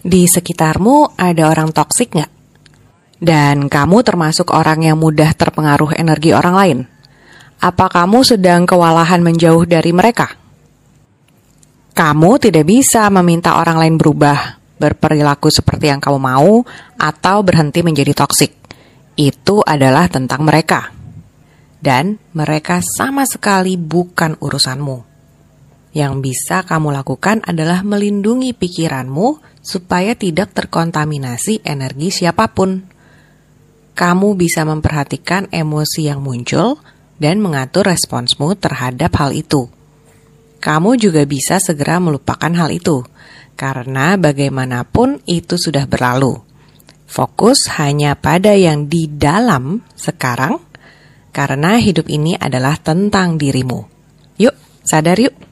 Di sekitarmu ada orang toksik nggak? Dan kamu termasuk orang yang mudah terpengaruh energi orang lain? Apa kamu sedang kewalahan menjauh dari mereka? Kamu tidak bisa meminta orang lain berubah, berperilaku seperti yang kamu mau, atau berhenti menjadi toksik. Itu adalah tentang mereka. Dan mereka sama sekali bukan urusanmu. Yang bisa kamu lakukan adalah melindungi pikiranmu supaya tidak terkontaminasi energi siapa pun. Kamu bisa memperhatikan emosi yang muncul dan mengatur responsmu terhadap hal itu. Kamu juga bisa segera melupakan hal itu, karena bagaimanapun itu sudah berlalu. Fokus hanya pada yang di dalam sekarang, karena hidup ini adalah tentang dirimu. Yuk, sadar yuk!